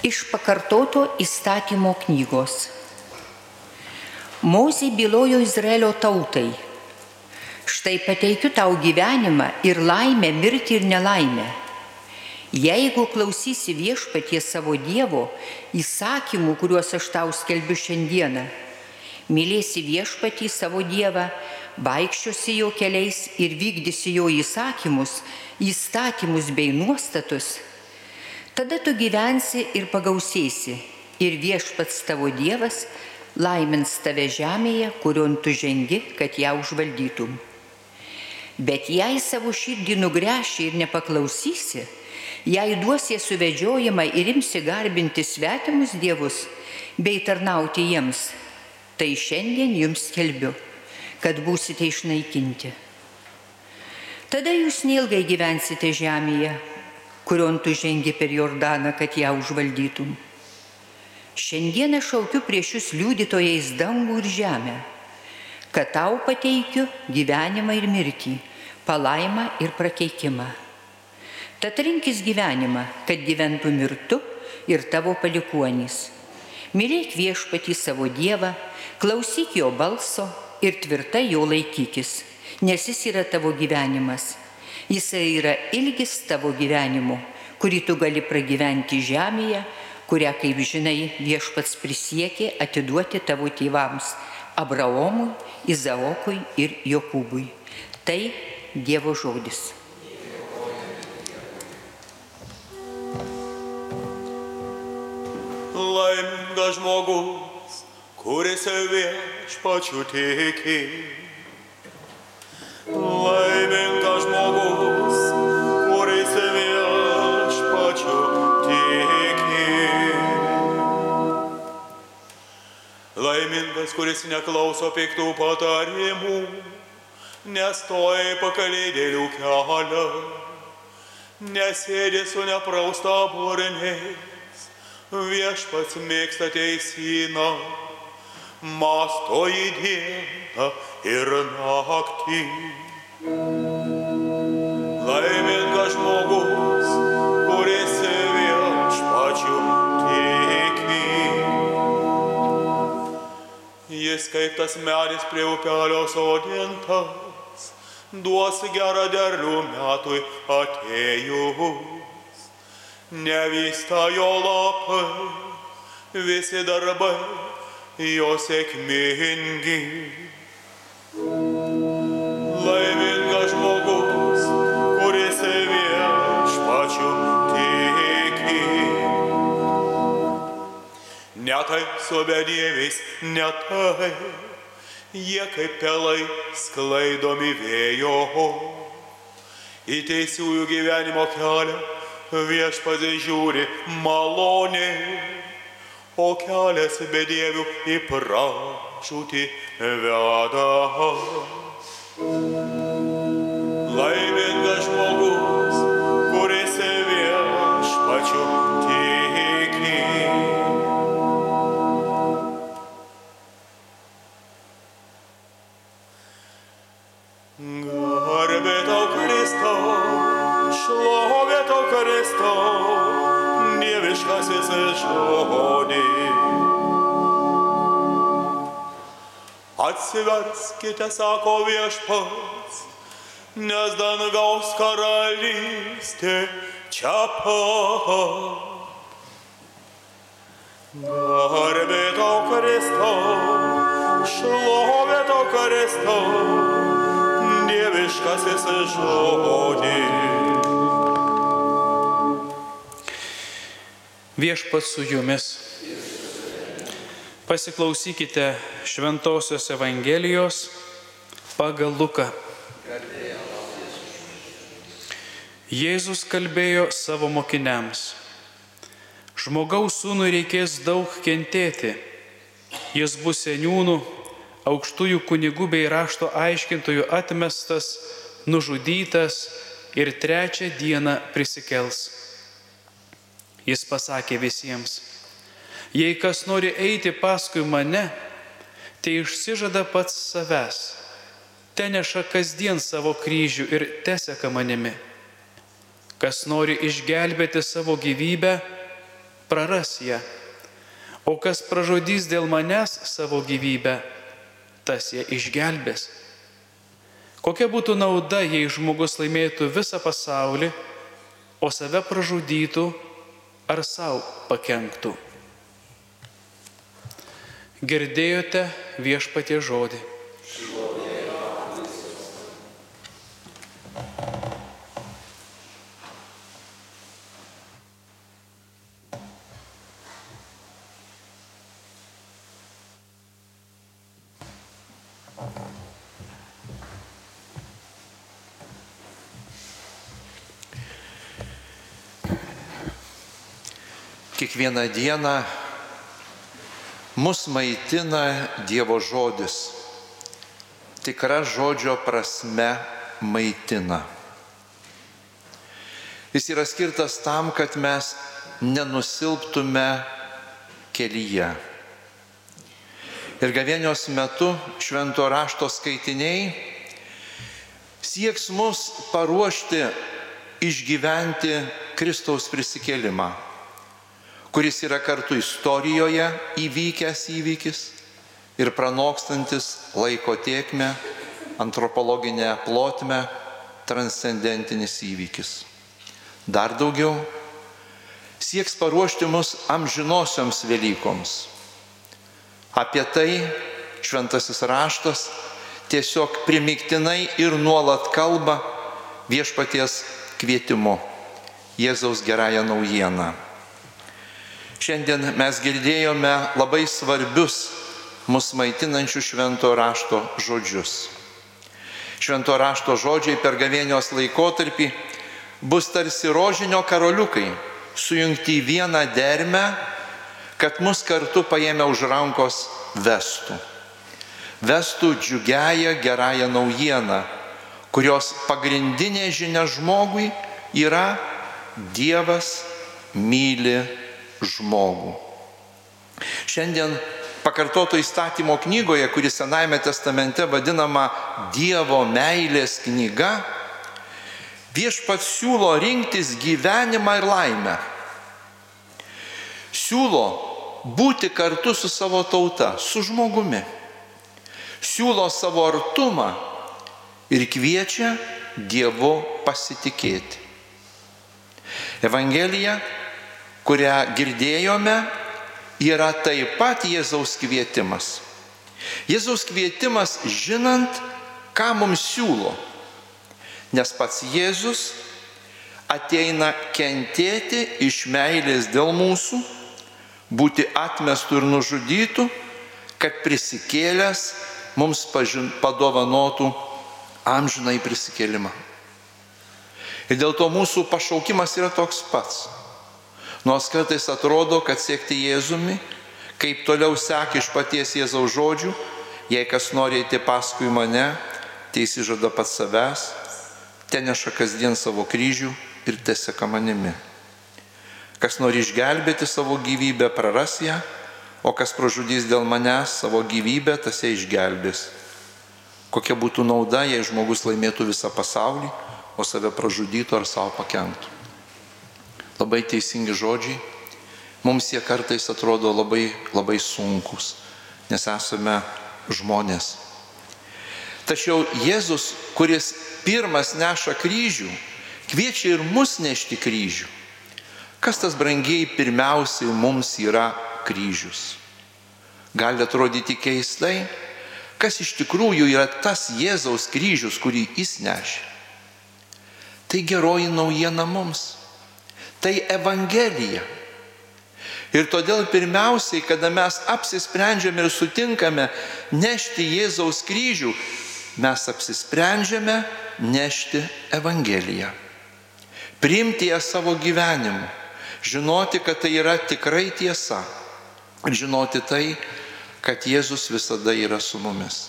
Iš pakartoto įstatymo knygos. Mozė bylojo Izraelio tautai. Štai pateikiu tau gyvenimą ir laimę, mirtį ir nelaimę. Jeigu klausysi viešpatie savo Dievo įsakymų, kuriuos aš tau skelbiu šiandieną, mylėsi viešpatį savo Dievą, vaikščiosi jo keliais ir vykdysi jo įsakymus, įstatymus bei nuostatus, Tada tu gyvensi ir pagausėsi, ir viešpats tavo Dievas laimins tave žemėje, kurion tu žengi, kad ją užvaldytum. Bet jei savo širdį nugręši ir nepaklausysi, jei duosi suvedžiojimą ir imsi garbinti svetimus dievus bei tarnauti jiems, tai šiandien jums skelbiu, kad būsite išnaikinti. Tada jūs neilgai gyvensite žemėje, kurion tu žengi per Jordaną, kad ją užvaldytum. Šiandieną šaukiu prieš jūs liudytojais dangų ir žemę, kad tau pateikiu gyvenimą ir mirtį, palaimą ir prakeikimą. Tad rinkis gyvenimą, kad gyventų mirtu ir tavo palikuonys. Mylėk viešpatį savo Dievą, klausyk jo balso ir tvirtai jo laikykis, nes jis yra tavo gyvenimas Jisai yra ilgis tavo gyvenimu, kurį tu gali pragyventi žemėje, kurią, kaip žinai, viešpats prisiekė atiduoti tavo tėvams - Abraomui, Izaokui ir Jokūbui. Tai Dievo žodis. Laimingas žmogus, kuris viešpačiu tiki. Laimingas Laimingas, kuris neklauso piktų patarimų, nestoja pakalėdėlių kelią, nesėdi su neprausta burniais, viešpats mėgsta teisyną, masto į dieną ir naktį. Laimingas Jis kaip tas medis prie upelio sodintas, duos gerą derlių metui atėjus. Nevysta jo lapai, visi darbai jo sėkmingi. Netai su bedieviais, netai, jie kaip pelai sklaidomi vėjo. Į teisiųjų gyvenimo kelią viešpats žiūri maloniai, o kelias bedievių į pražūtį veda. Laimingas Garbė tau Kristau, šlovė tau Kristau, dieviškasis žodį. Atsiverskite, sako viešpats, nes dangaus karalystė čia pat. Garbė tau Kristau, šlovė tau Kristau, dieviškasis žodį. Viešpat su jumis. Pasiklausykite Šventojios Evangelijos pagal Luką. Jėzus kalbėjo savo mokiniams. Žmogaus sūnui reikės daug kentėti. Jis bus seniūnų, aukštųjų kunigų bei rašto aiškintojų atmestas, nužudytas ir trečią dieną prisikels. Jis pasakė visiems, jei kas nori eiti paskui mane, tai išsižada pats savęs, te neša kasdien savo kryžių ir teseka manimi. Kas nori išgelbėti savo gyvybę, praras ją, o kas pražudys dėl manęs savo gyvybę, tas ją išgelbės. Kokia būtų nauda, jei žmogus laimėtų visą pasaulį, o save pražudytų ar savo pakenktų? Girdėjote viešpatie žodį. Kiekvieną dieną mus maitina Dievo žodis. Tikra žodžio prasme maitina. Jis yra skirtas tam, kad mes nenusilptume kelyje. Ir gavėnios metu švento rašto skaitiniai sieks mus paruošti išgyventi Kristaus prisikėlimą kuris yra kartu istorijoje įvykęs įvykis ir pranokstantis laiko tiekmę, antropologinę plotmę, transcendentinis įvykis. Dar daugiau, sieks paruošti mus amžinosioms Velykoms. Apie tai šventasis raštas tiesiog primiktinai ir nuolat kalba viešpaties kvietimu Jėzaus gerąją naujieną. Šiandien mes girdėjome labai svarbius mus maitinančių švento rašto žodžius. Švento rašto žodžiai per gavėnios laikotarpį bus tarsi rožinio karoliukai, sujungti į vieną dermę, kad mus kartu paėmė už rankos vestų. Vestų džiugiają gerąją naujieną, kurios pagrindinė žinia žmogui yra Dievas myli žmogų. Šiandien pakartoto įstatymo knygoje, kuri Senajame testamente vadinama Dievo meilės knyga, viešpats siūlo rinktis gyvenimą ir laimę. Siūlo būti kartu su savo tauta, su žmogumi. Siūlo savo artumą ir kviečia Dievu pasitikėti. Evangelija kurią girdėjome, yra taip pat Jėzaus kvietimas. Jėzaus kvietimas žinant, ką mums siūlo. Nes pats Jėzus ateina kentėti iš meilės dėl mūsų, būti atmestų ir nužudytų, kad prisikėlęs mums pažin, padovanotų amžinai prisikėlimą. Ir dėl to mūsų pašaukimas yra toks pats Nors kartais atrodo, kad siekti Jėzumi, kaip toliau seka iš paties Jėzaus žodžių, jei kas nori eiti paskui mane, tai įsižada pats savęs, te neša kasdien savo kryžių ir teseka manimi. Kas nori išgelbėti savo gyvybę, praras ją, o kas pražudys dėl manęs savo gyvybę, tas ją išgelbės. Kokia būtų nauda, jei žmogus laimėtų visą pasaulį, o save pražudytų ar savo pakenktų. Labai teisingi žodžiai. Mums jie kartais atrodo labai, labai sunkus, nes esame žmonės. Tačiau Jėzus, kuris pirmas neša kryžių, kviečia ir mus nešti kryžių. Kas tas brangiai pirmiausiai mums yra kryžius? Gali atrodyti keistai, kas iš tikrųjų yra tas Jėzaus kryžius, kurį jis nešė. Tai geroji naujiena mums. Tai Evangelija. Ir todėl pirmiausiai, kada mes apsisprendžiame ir sutinkame nešti Jėzaus kryžių, mes apsisprendžiame nešti Evangeliją. Priimti ją savo gyvenimu. Žinoti, kad tai yra tikrai tiesa. Ir žinoti tai, kad Jėzus visada yra su mumis.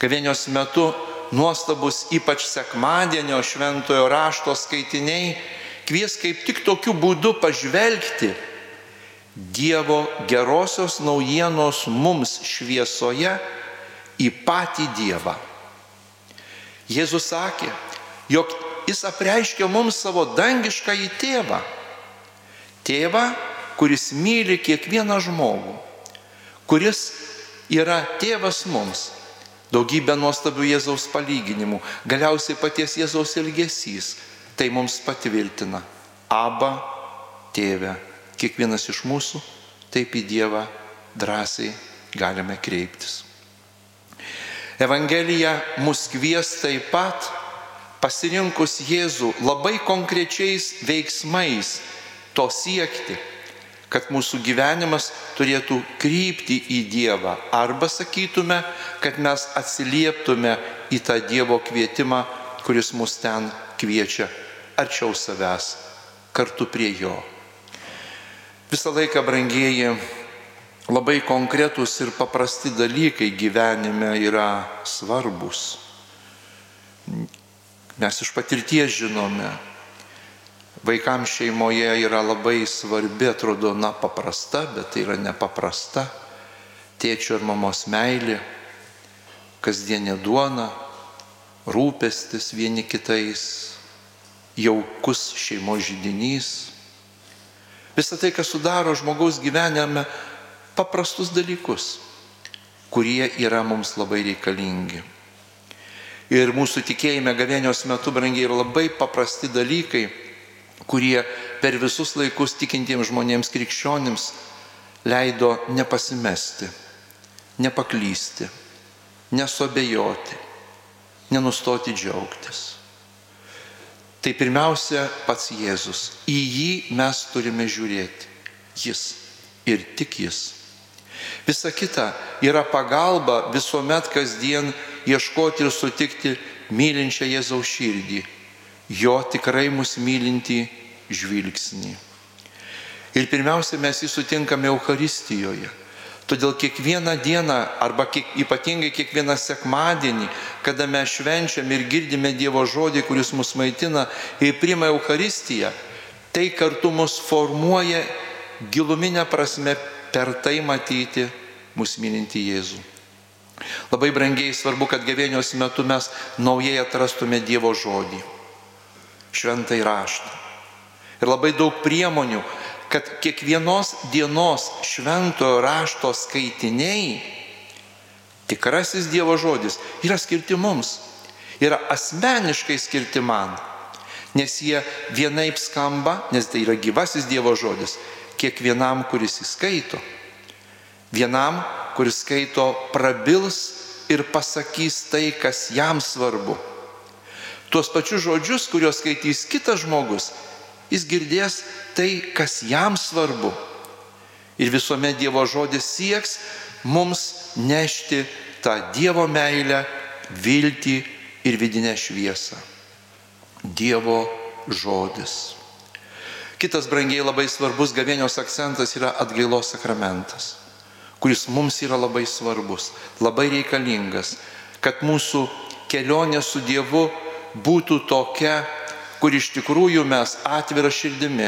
Gavėnios metu nuostabus ypač sekmadienio šventojo rašto skaitiniai kvies kaip tik tokiu būdu pažvelgti Dievo gerosios naujienos mums šviesoje į patį Dievą. Jėzus sakė, jog jis apreiškia mums savo dangišką į tėvą. Tėvą, kuris myli kiekvieną žmogų, kuris yra tėvas mums. Daugybė nuostabių Jėzaus palyginimų, galiausiai paties Jėzaus elgesys, tai mums patvirtina. Aba, tėve, kiekvienas iš mūsų taip į Dievą drąsiai galime kreiptis. Evangelija mus kvies taip pat pasirinkus Jėzų labai konkrečiais veiksmais to siekti, kad mūsų gyvenimas turėtų krypti į Dievą. Arba sakytume, kad mes atsilieptume į tą Dievo kvietimą, kuris mus ten kviečia arčiau savęs, kartu prie Jo. Visą laiką, brangieji, labai konkretūs ir paprasti dalykai gyvenime yra svarbus. Mes iš patirties žinome, vaikams šeimoje yra labai svarbi, atrodo, na, paprasta, bet tai yra nepaprasta. Tėčio ir mamos meilė, kasdienė duona, rūpestis vieni kitais, jaukus šeimos žydinys. Visą tai, kas sudaro žmogaus gyvenime paprastus dalykus, kurie yra mums labai reikalingi. Ir mūsų tikėjime gavėnios metu, brangiai, yra labai paprasti dalykai, kurie per visus laikus tikintiems žmonėms krikščionims leido nepasimesti, nepaklysti, nesobejoti, nenustoti džiaugtis. Tai pirmiausia pats Jėzus. Į jį mes turime žiūrėti. Jis ir tik jis. Visa kita yra pagalba visuomet kasdien ieškoti ir sutikti mylinčią Jėzaus širdį, jo tikrai mus mylinti žvilgsnį. Ir pirmiausia, mes jį sutinkame Euharistijoje. Todėl kiekvieną dieną arba kiek, ypatingai kiekvieną sekmadienį, kada mes švenčiam ir girdime Dievo žodį, kuris mus maitina ir priima Euharistiją, tai kartu mus formuoja giluminę prasme per tai matyti mūsų mylinti Jėzų. Labai brangiai svarbu, kad gavėnios metu mes naujai atrastume Dievo žodį, šventai raštą. Ir labai daug priemonių, kad kiekvienos dienos šventojo rašto skaitiniai, tikrasis Dievo žodis, yra skirti mums, yra asmeniškai skirti man, nes jie vienaip skamba, nes tai yra gyvasis Dievo žodis, kiekvienam, kuris įskaito. Vienam, kuris skaito, prabils ir pasakys tai, kas jam svarbu. Tuos pačius žodžius, kuriuos skaitys kitas žmogus, jis girdės tai, kas jam svarbu. Ir visuomet Dievo žodis sieks mums nešti tą Dievo meilę, viltį ir vidinę šviesą. Dievo žodis. Kitas brangiai labai svarbus gavėnios akcentas yra atgailos sakramentas, kuris mums yra labai svarbus, labai reikalingas, kad mūsų kelionė su Dievu būtų tokia, kur iš tikrųjų mes atvira širdimi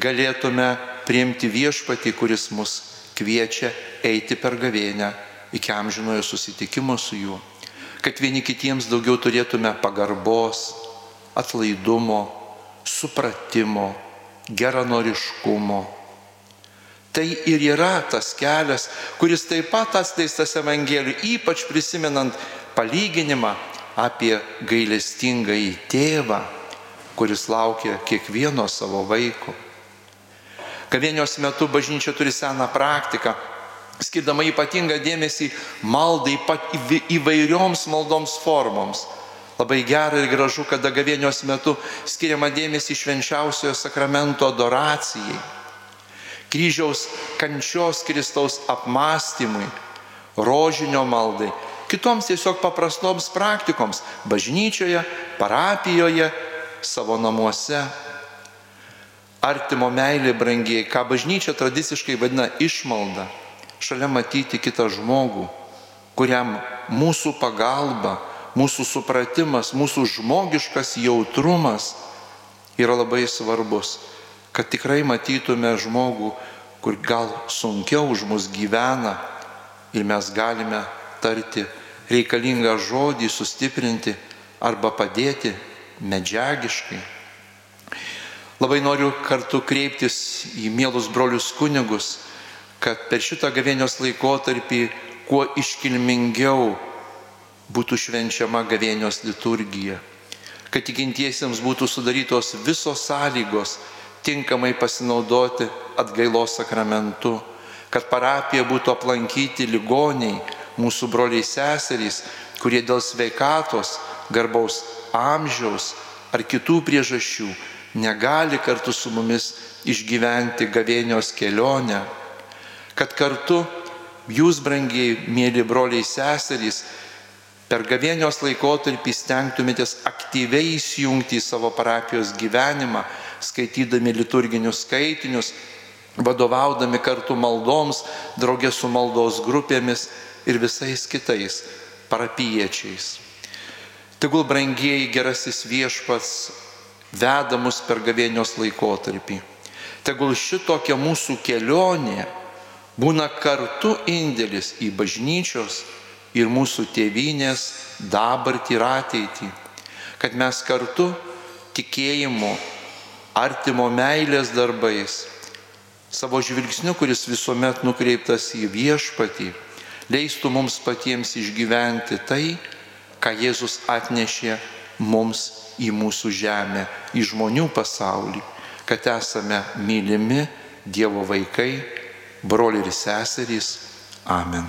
galėtume priimti viešpatį, kuris mus kviečia eiti per gavėnę iki amžinojo susitikimo su juo, kad vieni kitiems daugiau turėtume pagarbos, atlaidumo, supratimo, geranoriškumo. Tai ir yra tas kelias, kuris taip pat atskleistas Evangelijų, ypač prisimenant palyginimą apie gailestingąjį tėvą, kuris laukia kiekvieno savo vaiko. Kavienios metu bažnyčia turi seną praktiką, skirdama ypatingą dėmesį maldai įvairioms maldoms formoms Labai gera ir gražu, kada gavėnios metu skiriama dėmesį švenčiausiojo sakramento adoracijai, kryžiaus kančios Kristaus apmąstymui, rožinio maldai, kitoms tiesiog paprastoms praktikoms - bažnyčioje, parapijoje, savo namuose. Artimo meilė brangiai, ką bažnyčia tradiciškai vadina išmalda, šalia matyti kitą žmogų, kuriam mūsų pagalba, mūsų supratimas, mūsų žmogiškas jautrumas yra labai svarbus, kad tikrai matytume žmogų, kur gal sunkiau už mus gyvena ir mes galime tarti reikalingą žodį, sustiprinti arba padėti medžiagiškai. Labai noriu kartu kreiptis į mielus brolius kunigus, kad per šitą gavėnios laikotarpį kuo iškilmingiau būtų švenčiama gavėnios liturgija, kad tikintiesiems būtų sudarytos visos sąlygos tinkamai pasinaudoti atgailos sakramentu, kad parapija būtų aplankyti ligoniai, mūsų broliai seserys, kurie dėl sveikatos, garbaus amžiaus ar kitų priežasčių negali kartu su mumis išgyventi gavėnios kelionę, kad kartu jūs, brangiai, mėly broliai seserys, per gavėnios laikotarpį stengtumėtės aktyviai įsijungti į savo parapijos gyvenimą, skaitydami liturginius skaitinius, vadovaudami kartu maldoms, draugė su maldos grupėmis ir visais kitais parapiečiais. Tegul brangieji gerasis viešpats veda mus per gavėnios laikotarpį. Tegul šitokia mūsų kelionė būna kartu indėlis į bažnyčios ir mūsų tėvynės dabartį ir ateitį. Kad mes kartu tikėjimu, artimo meilės darbais, savo žvilgsniu, kuris visuomet nukreiptas į viešpatį, leistų mums patiems išgyventi tai, ką Jėzus atnešė mums į mūsų žemę, į žmonių pasaulį, kad esame mylimi Dievo vaikai, broliai ir seserys. Amen.